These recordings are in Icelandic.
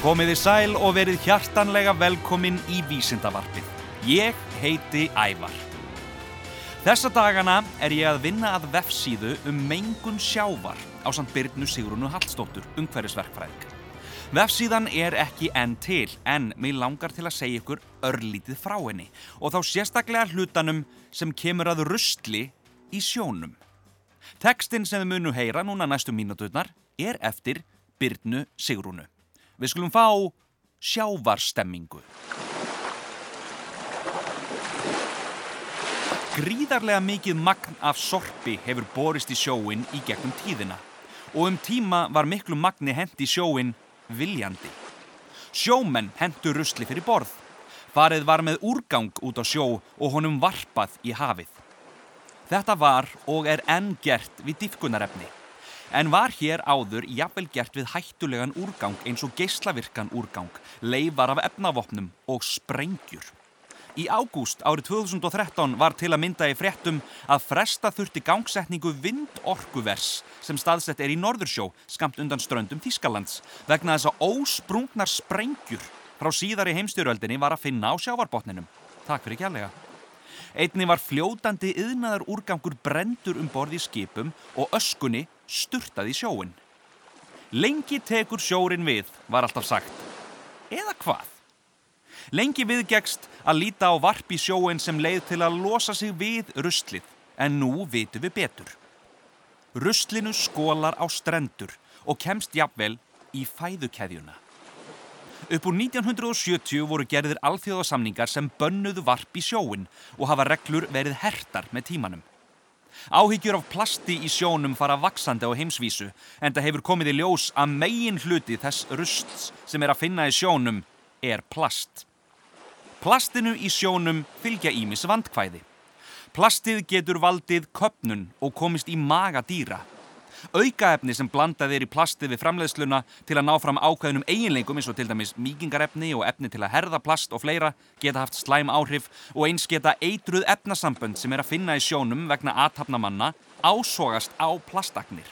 Komiði sæl og verið hjartanlega velkomin í Vísindavarpið. Ég heiti Ævar. Þessa dagana er ég að vinna að vefsíðu um mengun sjávar á samt Byrnu Sigrunu Hallstóttur, umhverfisverkfræðing. Vefsíðan er ekki enn til en mig langar til að segja ykkur örlítið frá henni og þá sérstaklega hlutanum sem kemur að rustli í sjónum. Tekstinn sem við munum heyra núna næstu mínuturnar er eftir Byrnu Sigrunu. Við skulum fá sjávarstemmingu. Gríðarlega mikið magn af sorpi hefur borist í sjóin í gegnum tíðina og um tíma var miklu magni hent í sjóin viljandi. Sjómenn hendur rusli fyrir borð. Farið var með úrgang út á sjó og honum varpað í hafið. Þetta var og er enn gert við diffkunarefni en var hér áður jafnvel gert við hættulegan úrgang eins og geislavirkan úrgang, leifar af efnavopnum og sprengjur. Í ágúst árið 2013 var til að mynda í fréttum að fresta þurfti gangsetningu vindorkuvers sem staðsett er í Norðursjó skamt undan ströndum Þískalands vegna þess að ósprungnar sprengjur frá síðar í heimstyröldinni var að finna á sjávarbotninum. Takk fyrir kjærlega. Einni var fljótandi yðnaðar úrgangur brendur um borð í skipum og öskunni sturtað í sjóin. Lengi tekur sjórin við, var alltaf sagt. Eða hvað? Lengi viðgegst að líta á varp í sjóin sem leið til að losa sig við ruslið, en nú vitum við betur. Ruslinu skólar á strendur og kemst jafnvel í fæðukeðjuna. Upp úr 1970 voru gerðir alþjóðasamningar sem bönnuðu varp í sjóin og hafa reglur verið hertar með tímanum. Áhyggjur af plasti í sjónum fara vaksandi á heimsvísu en það hefur komið í ljós að megin hluti þess rusts sem er að finna í sjónum er plast. Plastinu í sjónum fylgja ímis vandkvæði. Plastið getur valdið köpnun og komist í maga dýra. Aukaefni sem blandað er í plastið við framleiðsluna til að ná fram ákveðnum eiginleikum eins og til dæmis míkingarefni og efni til að herða plast og fleira geta haft slæm áhrif og eins geta eitruð efnasambönd sem er að finna í sjónum vegna aðtapnamanna ásogast á plastagnir.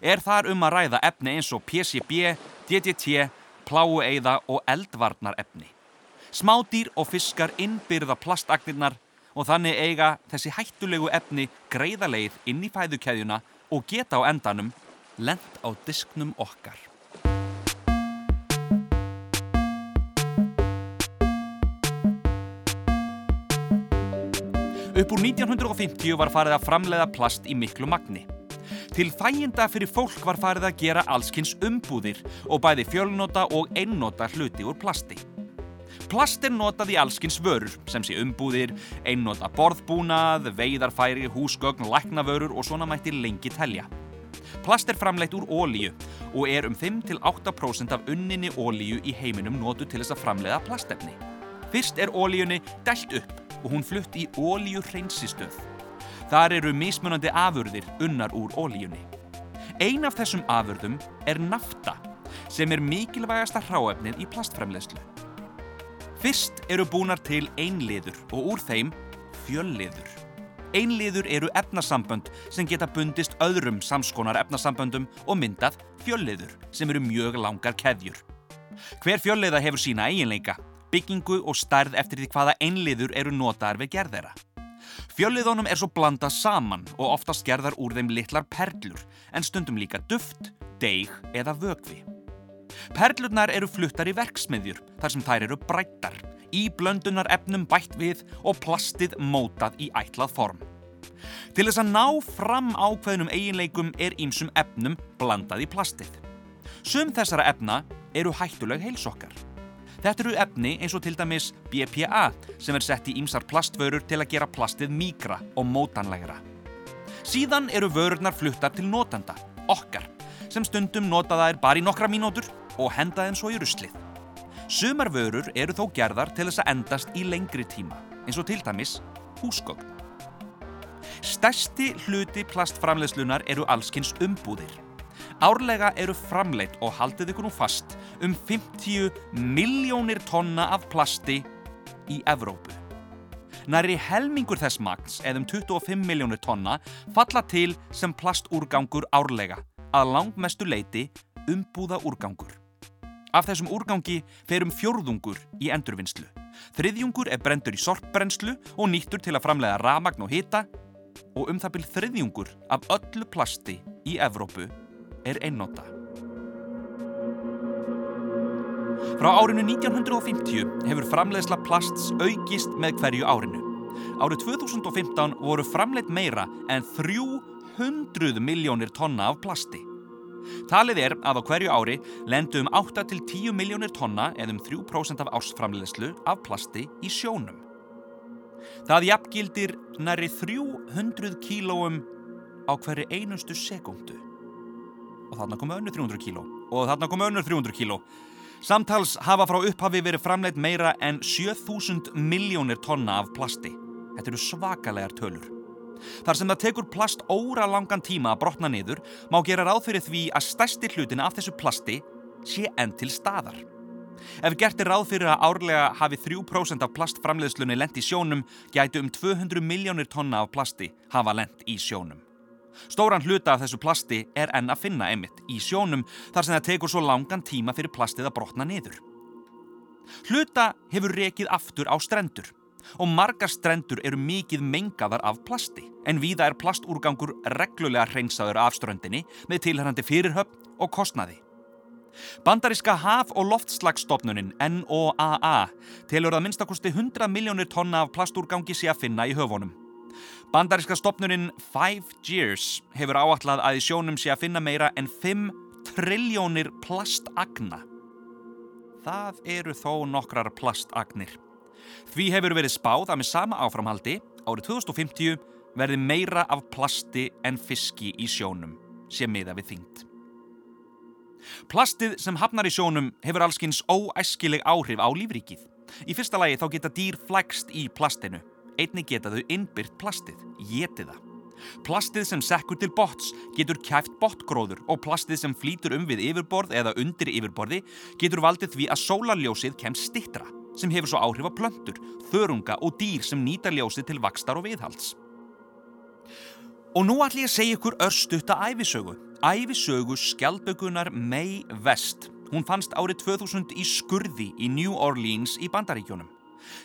Er þar um að ræða efni eins og PCB, DDT, pláueiða og eldvarnarefni. Smádýr og fiskar innbyrða plastagnirnar og þannig eiga þessi hættulegu efni greiðaleið inn í fæðukeðjuna og geta á endanum lent á disknum okkar. Upp úr 1950 var farið að framleiða plast í miklu magni. Til þæginda fyrir fólk var farið að gera allskynns umbúðir og bæði fjölnota og einnota hluti úr plasti. Plast er notað í allskynns vörur sem sé umbúðir, einnota borðbúnað, veiðarfæri, húsgögn, læknavörur og svona mættir lengi telja. Plast er framleitt úr ólíu og er um 5-8% af unninni ólíu í heiminum notu til þess að framleiða plastefni. Fyrst er ólíunni dælt upp og hún flutt í ólíu hreinsistöð. Þar eru mismunandi afurðir unnar úr ólíunni. Ein af þessum afurðum er nafta sem er mikilvægasta hráefnið í plastframleiðslu. Fyrst eru búnar til einliður og úr þeim fjölliður. Einliður eru efnasambönd sem geta bundist öðrum samskonar efnasamböndum og myndað fjölliður sem eru mjög langar keðjur. Hver fjölliða hefur sína eiginleika, byggingu og stærð eftir því hvaða einliður eru notaðar við gerðera. Fjölliðunum er svo blandað saman og oftast gerðar úr þeim litlar perlur en stundum líka duft, deig eða vögvi. Perlurnar eru fluttar í verksmiðjur þar sem þær eru brættar, í blöndunar efnum bætt við og plastið mótað í ætlað form. Til þess að ná fram ákveðnum eiginleikum er ímsum efnum blandað í plastið. Sum þessara efna eru hættuleg heilsokkar. Þetta eru efni eins og til dæmis BPA sem er sett í ímsar plastvörur til að gera plastið mígra og mótanlegra. Síðan eru vörurnar fluttar til notanda, okkar, sem stundum notaða er bara í nokkra mínútur og henda þeim svo í ruslið. Sumar vörur eru þó gerðar til þess að endast í lengri tíma, eins og til dæmis húsgögn. Stærsti hluti plastframlegslunar eru allskynns umbúðir. Árlega eru framleitt og haldið ykkur nú fast um 50 miljónir tonna af plasti í Evrópu. Næri helmingur þess magns, eða um 25 miljónir tonna, falla til sem plastúrgangur árlega, að langmestu leiti umbúða úrgangur. Af þessum úrgangi ferum fjórðungur í endurvinnslu. Þriðjungur er brendur í sorpbrennslu og nýttur til að framlega ramagn og hita og um það byrð þriðjungur af öllu plasti í Evrópu er einnota. Frá árinu 1950 hefur framleiðsla plasts aukist með hverju árinu. Árið 2015 voru framleitt meira en 300 miljónir tonna af plasti. Talið er að á hverju ári lendu um 8-10 miljónir tonna eða um 3% af ársframleiðslu af plasti í sjónum. Það jafngildir næri 300 kílóum á hverju einustu sekundu. Og þarna komu önnur 300 kíló. Og þarna komu önnur 300 kíló. Samtals hafa frá upphafi verið framleitt meira en 7000 miljónir tonna af plasti. Þetta eru svakalegar tölur. Þar sem það tekur plast óra langan tíma að brotna niður má gera ráð fyrir því að stærsti hlutin af þessu plasti sé enn til staðar. Ef gert er ráð fyrir að árlega hafi 3% af plastframleiðslunni lent í sjónum gætu um 200 miljónir tonna af plasti hafa lent í sjónum. Stóran hluta af þessu plasti er enn að finna emitt í sjónum þar sem það tekur svo langan tíma fyrir plastið að brotna niður. Hluta hefur rekið aftur á strendur og margar strendur eru mikið mengaðar af plasti en víða er plastúrgangur reglulega hreinsaður af ströndinni með tilhærandi fyrirhöfn og kostnaði. Bandaríska haf- og loftslagsstofnunin NOAA telur að minnstakosti 100 miljónir tonna af plastúrgangi sé að finna í höfunum. Bandaríska stopnunin Five Years hefur áallat að í sjónum sé að finna meira en 5 triljónir plastagna. Það eru þó nokkrar plastagnir. Því hefur verið spáð að með sama áframhaldi árið 2050 verði meira af plasti en fiski í sjónum sé miða við þyngd. Plastið sem hafnar í sjónum hefur allskins óæskileg áhrif á lífríkið. Í fyrsta lagi þá geta dýr flækst í plastinu. Einni geta þau innbyrt plastið, getið það. Plastið sem sekkur til bots getur kæft botgróður og plastið sem flýtur um við yfirborð eða undir yfirborði getur valdið því að sólarljósið kemst stittra sem hefur svo áhrif á plöntur, þörunga og dýr sem nýta ljósið til vakstar og viðhalds. Og nú ætlum ég að segja ykkur örstutta æfisögu. Æfisögu skjaldbökunar May West. Hún fannst árið 2000 í skurði í New Orleans í Bandaríkjónum.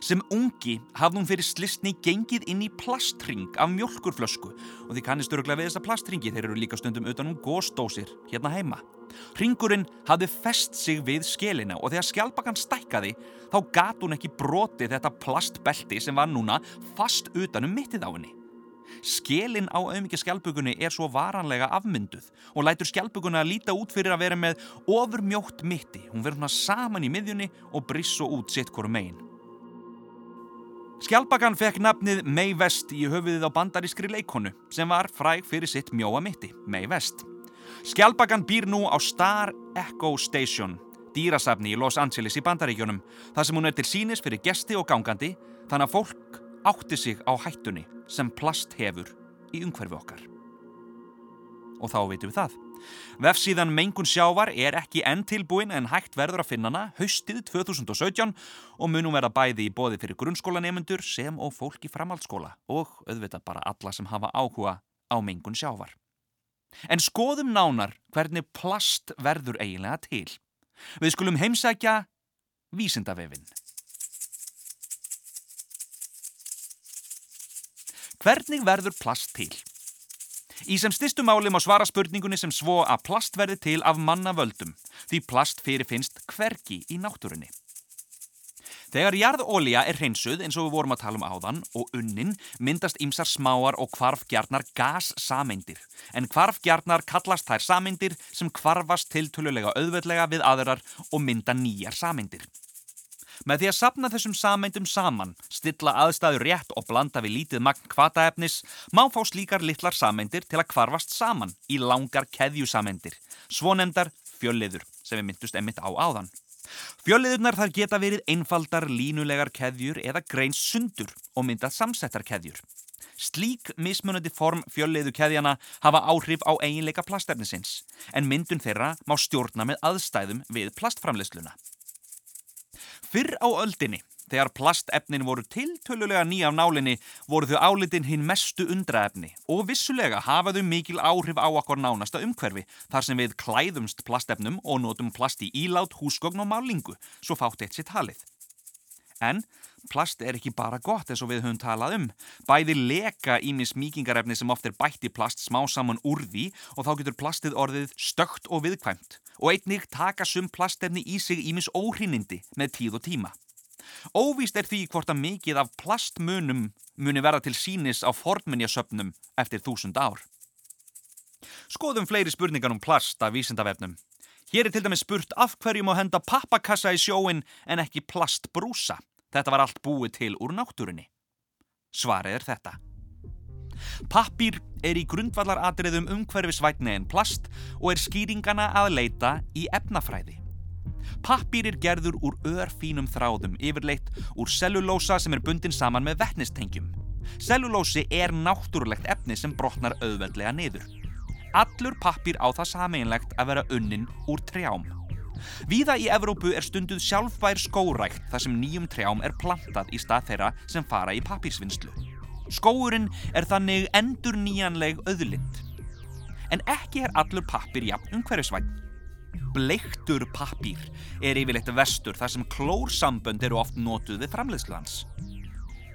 Sem ungi hafði hún fyrir slistni gengið inn í plastring af mjölkurflösku og því kannist öruglega við þessa plastringi þeir eru líka stundum utan um gósdósir hérna heima. Ringurinn hafði fest sig við skelina og þegar skjálpakan stækkaði þá gat hún ekki broti þetta plastbelti sem var núna fast utan um mittið á henni. Skelin á auðmikið skjálpugunni er svo varanlega afmynduð og lætur skjálpuguna að líta út fyrir að vera með ofurmjótt mitti. Hún verður svona saman í miðjunni og briss svo út sitt hverju megin. Skjálpakan fekk nafnið May West í höfuðið á bandarískri leikonu sem var fræg fyrir sitt mjóa mitti, May West. Skjálpakan býr nú á Star Echo Station, dýrasafni í Los Angeles í bandaríkjunum, þar sem hún er til sínis fyrir gesti og gangandi, þannig að fólk átti sig á hættunni sem plast hefur í umhverfi okkar. Og þá veitum við það. Vefsíðan Mengun sjávar er ekki enn tilbúin en hægt verður að finna hana haustið 2017 og munum verða bæði í bóði fyrir grunnskólanemundur sem og fólk í framhaldsskóla og auðvitað bara alla sem hafa áhuga á Mengun sjávar. En skoðum nánar hvernig plast verður eiginlega til. Við skulum heimsækja vísindavefin. Hvernig verður plast til? Í sem styrstum máli má svara spurningunni sem svo að plast verði til af manna völdum, því plast fyrirfinnst hvergi í náttúrunni. Þegar jarðólja er hreinsuð eins og við vorum að tala um áðan og unnin myndast ýmsar smáar og kvarfgjarnar gassameindir, en kvarfgjarnar kallast þær sameindir sem kvarfast til tölulega auðveldlega við aðrar og mynda nýjar sameindir. Með því að sapna þessum sameindum saman, stilla aðstæður rétt og blanda við lítið magn kvataefnis, má fá slíkar litlar sameindir til að kvarfast saman í langar keðjusameindir, svonemdar fjölliður sem við myndust emitt á áðan. Fjölliðurnar þar geta verið einfaldar línulegar keðjur eða greins sundur og myndað samsettar keðjur. Slík mismunandi form fjölliðu keðjana hafa áhrif á eiginleika plastefnisins, en myndun þeirra má stjórna með aðstæðum við plastframleysluna. Fyrr á öldinni Þegar plastefnin voru tiltölulega ný af nálinni voru þau álitin hinn mestu undraefni og vissulega hafaðu mikil áhrif á okkur nánasta umhverfi þar sem við klæðumst plastefnum og notum plast í ílát, húsgögn og málingu, svo fátt eitt sitt halið. En plast er ekki bara gott eins og við höfum talað um. Bæði leka ímis mýkingarefni sem oft er bætt í plast smá saman úr því og þá getur plastið orðið stökt og viðkvæmt og einnig taka sum plastefni í sig ímis óhrínindi með tíð og tíma. Óvíst er því hvort að mikið af plastmunum muni verða til sínis á fornminjasöpnum eftir þúsund ár. Skoðum fleiri spurningar um plast af vísindavefnum. Hér er til dæmis spurt af hverju má henda pappakassa í sjóin en ekki plastbrúsa. Þetta var allt búið til úr náttúrunni. Svarið er þetta. Pappir er í grundvallaratriðum umhverfisvætni en plast og er skýringana að leita í efnafræði. Pappir er gerður úr örfínum þráðum, yfirleitt úr cellulósa sem er bundin saman með vettnistengjum. Cellulósi er náttúrulegt efni sem brotnar auðveldlega niður. Allur pappir á það sameinlegt að vera unnin úr trjám. Víða í Evrópu er stunduð sjálfbær skórækt þar sem nýjum trjám er plantað í stað þeirra sem fara í pappirsvinnslu. Skóurinn er þannig endur nýjanleg auðlind. En ekki er allur pappir jafn umhverfisvæn. Bleiktur pappír er yfirleitt vestur þar sem klórsambönd eru oft notuð við framleiðsluhans.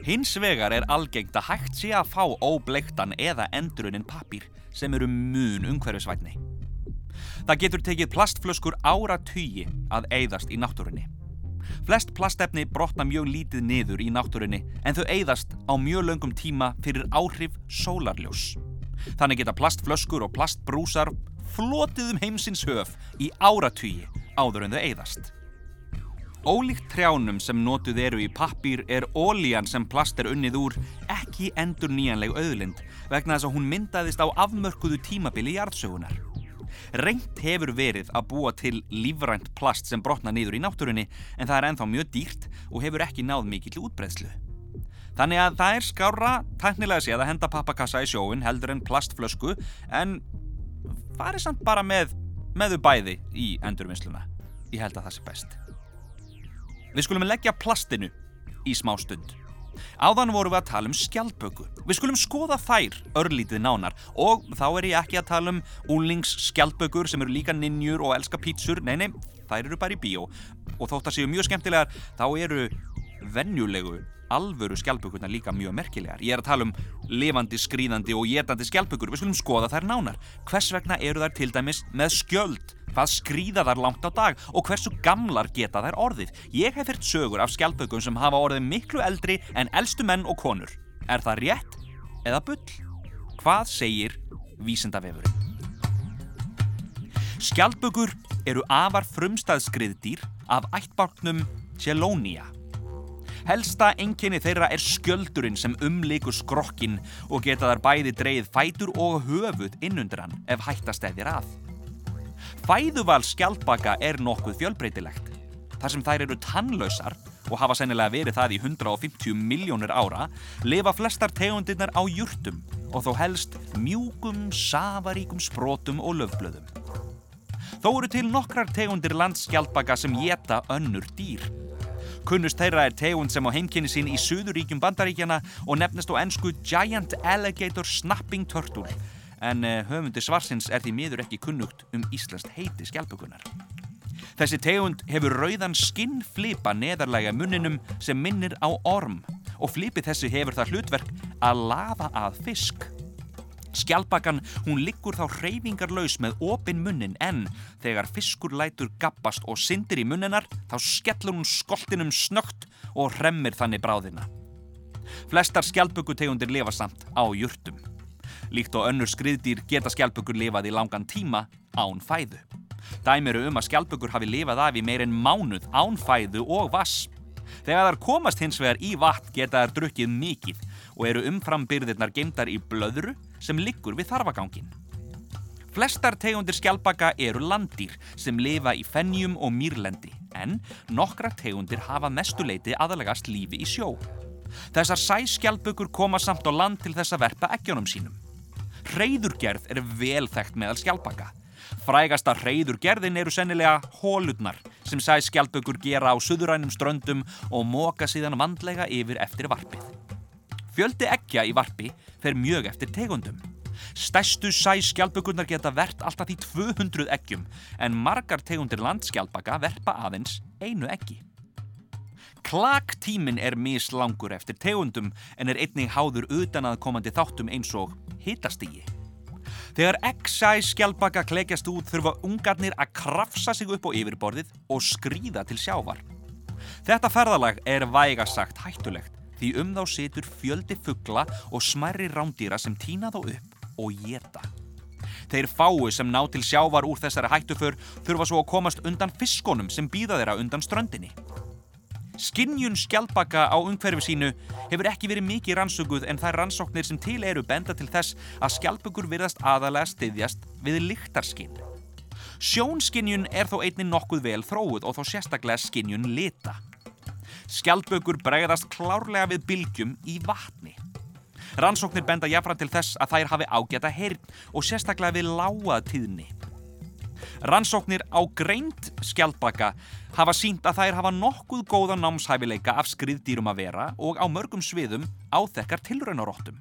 Hins vegar er algengt að hægt sé að fá óbleiktan eða endurunin pappír sem eru mun umhverfisvætni. Það getur tekið plastflöskur ára tugi að eigðast í náttúrunni. Flest plastefni brotna mjög lítið niður í náttúrunni en þau eigðast á mjög löngum tíma fyrir áhrif sólarljós. Þannig geta plastflöskur og plastbrúsar flotið um heimsins höf í áratugi áður en þau eigðast. Ólíkt trjánum sem notuð eru í pappir er ólíjan sem plast er unnið úr ekki endur nýjanleg auðlind vegna þess að hún myndaðist á afmörkuðu tímabili jarðsögunar. Reynt hefur verið að búa til lífrænt plast sem brotna niður í náttúrunni en það er enþá mjög dýrt og hefur ekki náð mikill útbreðslu. Þannig að það er skára tæknilega séð að henda pappakassa í sjóin heldur en plastflösku en farið samt bara með, með þau bæði í endurvinnsluna. Ég held að það sé best. Við skulum leggja plastinu í smá stund. Áðan vorum við að tala um skjaldböku. Við skulum skoða þær örlítið nánar og þá er ég ekki að tala um úlings skjaldbökur sem eru líka ninjur og elska pítsur. Nei, nei, þær eru bara í bíó. Og þótt að séu mjög skemmtilegar, þá eru vennjulegu alvöru skjálpukurna líka mjög merkilegar. Ég er að tala um lifandi, skrýðandi og getandi skjálpukur. Við skulum skoða þær nánar. Hvers vegna eru þær til dæmis með skjöld? Hvað skrýða þær langt á dag? Og hversu gamlar geta þær orðið? Ég hef fyrt sögur af skjálpukum sem hafa orðið miklu eldri en eldstu menn og konur. Er það rétt eða bull? Hvað segir vísendavefurinn? Skjálpukur eru afar frumstæðskriðdýr af ættbálknum Chelonia. Helsta enginni þeirra er skjöldurinn sem umlikur skrokkin og geta þar bæði dreyið fætur og höfuð innundir hann ef hættastæðir að. Fæðuval skjaldbaka er nokkuð fjölbreytilegt. Þar sem þær eru tannlausar og hafa sennilega verið það í 150 miljónir ára, lifa flestar tegundirnar á júrtum og þó helst mjúkum, safaríkum sprótum og löfblöðum. Þó eru til nokkrar tegundir landskjaldbaka sem geta önnur dýr Kunnust þeirra er tegund sem á heimkynni sín í Suðuríkjum bandaríkjana og nefnist á ennsku Giant Alligator Snapping Turtle en eh, höfundir svarsins er því miður ekki kunnugt um Íslandst heiti skjálpugunar. Þessi tegund hefur rauðan skinnflipa neðarlega munninum sem minnir á orm og flipið þessi hefur það hlutverk að lafa að fisk. Skjálpakan hún liggur þá hreyfingarlaus með opin munnin en þegar fiskur lætur gappast og syndir í munninar þá skellur hún skoltinum snögt og hremmir þannig bráðina. Flestar skjálpökutegundir lifa samt á jurtum. Líkt og önnur skriðdýr geta skjálpökur lifað í langan tíma án fæðu. Dæmi eru um að skjálpökur hafi lifað af í meirinn mánuð án fæðu og vass. Þegar þar komast hins vegar í vatn geta þær drukkið mikið og eru umframbyrðirnar geimdar í blöðru sem liggur við þarfagangin. Flestar tegundir skjálpaka eru landýr sem lifa í fennjum og mýrlendi en nokkra tegundir hafa mestuleiti aðalegast lífi í sjó. Þessar sæskjálpukur koma samt á land til þess að verpa ekkjónum sínum. Hreyðurgerð er vel þekkt meðal skjálpaka. Frægasta hreyðurgerðin eru sennilega hólutnar sem sæ skjaldbökur gera á suðurænum ströndum og móka síðan vandlega yfir eftir varpið. Fjöldi eggja í varpi fer mjög eftir tegundum. Stærstu sæ skjaldbökurnar geta verðt alltaf því 200 eggjum en margar tegundir landskjaldbaka verpa aðeins einu eggi. Klaktímin er mislangur eftir tegundum en er einnig háður utan að komandi þáttum eins og hitastígi. Þegar eggsæ skjaldbaka klekjast út þurfa ungarnir að krafsa sig upp á yfirborðið og skrýða til sjávar. Þetta ferðalag er vægasagt hættulegt því um þá situr fjöldi fuggla og smærri rándýra sem týna þá upp og geta. Þeir fái sem ná til sjávar úr þessari hættuför þurfa svo að komast undan fiskonum sem býða þeirra undan ströndinni. Skinnjun skjaldbaka á umhverfi sínu hefur ekki verið mikið rannsökuð en þær rannsóknir sem til eru benda til þess að skjaldbökur virðast aðalega styðjast við lyktarskinn. Sjónskinnjun er þó einnig nokkuð vel þróuð og þó sérstaklega skinnjun lita. Skjaldbökur bregðast klárlega við bylgjum í vatni. Rannsóknir benda jafnfram til þess að þær hafi ágæta heyrn og sérstaklega við lágatíðni. Rannsóknir á greint skjaldbaka hafa sínt að þær hafa nokkuð góða námshæfileika af skriðdýrum að vera og á mörgum sviðum áþekkar tilraunaróttum.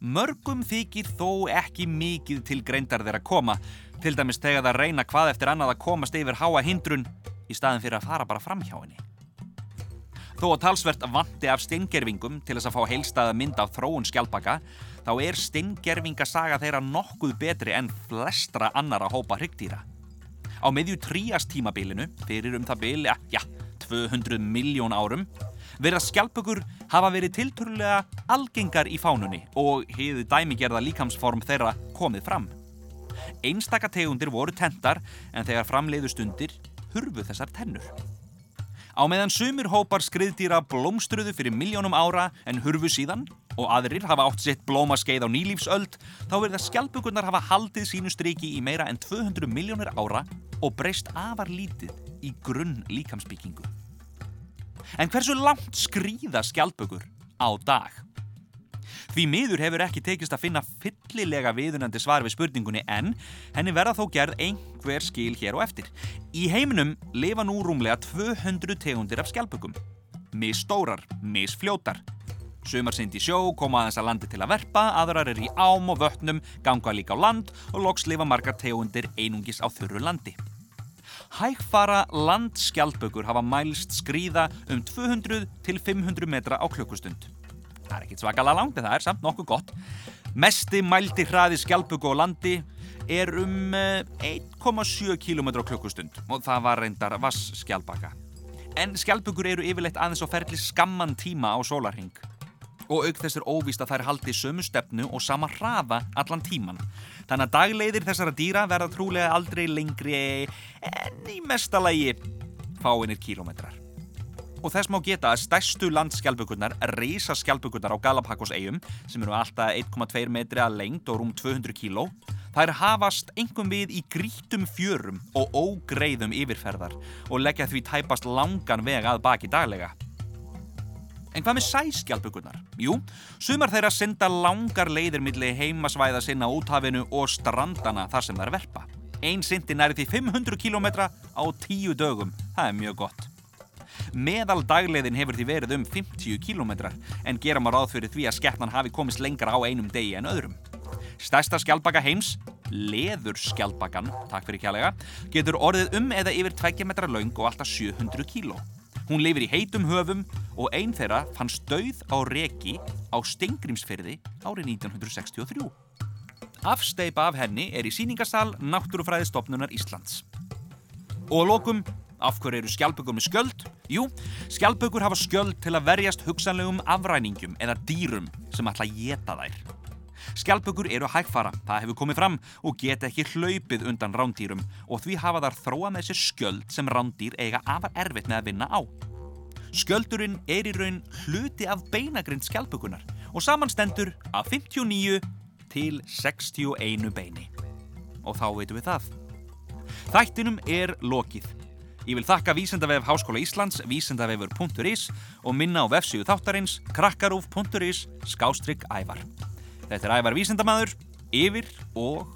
Mörgum þykir þó ekki mikið til greindar þeirra koma, til dæmis þegar það reyna hvað eftir annað að komast yfir háa hindrun í staðin fyrir að fara bara fram hjá henni. Þó að talsvert vandi af steingerfingum til þess að fá heilstaða mynd af þróun skjálpaka, þá er steingerfingasaga þeirra nokkuð betri en flestra annara hópa hryggdýra. Á meðju tríastímabilinu, fyrir um það bil, ja, ja, 200 miljón árum, verða skjálpökur hafa verið tilturlega algengar í fánunni og heiði dæmigerða líkamsform þeirra komið fram. Einstaka tegundir voru tentar en þegar framleiðu stundir hurfu þessar tennur. Á meðan sumir hópar skriðdýra blómstruðu fyrir miljónum ára en hurfu síðan og aðrir hafa átt sitt blómaskeið á nýlífsöld þá verða skjálpugunnar hafa haldið sínu striki í meira en 200 miljónir ára og breyst afar lítið í grunn líkamsbyggingu. En hversu langt skrýða skjálpugur á dag? Því miður hefur ekki tekist að finna fyllilega viðunandi svar við spurningunni en henni verða þó gerð einhver skil hér og eftir. Í heiminum lifa nú rúmlega 200 tegundir af skjálpugum. Misstórar, missfljótar. Sumar sind í sjó, koma aðeins að landi til að verpa, aðrar er í ám og vötnum, ganga líka á land og loks lifa margar tegundir einungis á þurru landi. Hægfara landskjálpökur hafa mælst skrýða um 200 til 500 metra á klukkustund. Það er ekkit svakalega langt en það er samt nokkuð gott. Mesti mældi hraði skjálpugu á landi er um 1,7 eh, km á klukkustund og það var reyndar vass skjálpaka. En skjálpugur eru yfirleitt aðeins á ferli skamman tíma á sólarhing. Og auk þess er óvíst að þær haldi sömu stefnu og sama hraða allan tíman. Þannig að dagleiðir þessara dýra verða trúlega aldrei lengri en í mestalagi fáinir kílometrar og þess má geta að stærstu landskjálpugunnar, reysaskjálpugunnar á Galapagos-eigum, sem eru alltaf 1,2 metri að lengt og rúm 200 kíló, þær hafast engum við í grítum fjörum og ógreiðum yfirferðar og leggja því tæpast langan veg að baki daglega. En hvað með sæskjálpugunnar? Jú, sumar þeirra synda langar leiðir millir heimasvæða sinna úthafinu og strandana þar sem þær verpa. Einn syndi næri því 500 km á tíu dögum. Það er mjög gott. Meðal dagleiðin hefur því verið um 50 km en gera maður ráð fyrir því að skeppnan hafi komist lengra á einum degi en öðrum. Stærsta skjálpaka heims, leðurskjálpakan, takk fyrir kjælega, getur orðið um eða yfir 2 metra laung og alltaf 700 kíló. Hún lifir í heitum höfum og einn þeirra fannst dauð á reki á Stengrimsfyrði árið 1963. Afsteipa af henni er í síningasal Náttúrufræðistofnunar Íslands. Og lokum Af hverju eru skjálpökur með skjöld? Jú, skjálpökur hafa skjöld til að verjast hugsanlegum afræningum eða dýrum sem ætla að geta þær. Skjálpökur eru hægfara, það hefur komið fram og geta ekki hlaupið undan rándýrum og því hafa þar þróa með sér skjöld sem rándýr eiga afar erfitt með að vinna á. Skjöldurinn er í raun hluti af beinagrind skjálpökunar og samanstendur af 59 til 61 beini. Og þá veitum við það. Þættinum er lokið. Ég vil þakka Vísendavef Háskóla Íslands, vísendavefur.is og minna á vefsíðu þáttarins krakkarúf.is skástrygg ævar. Þetta er ævar vísendamæður, yfir og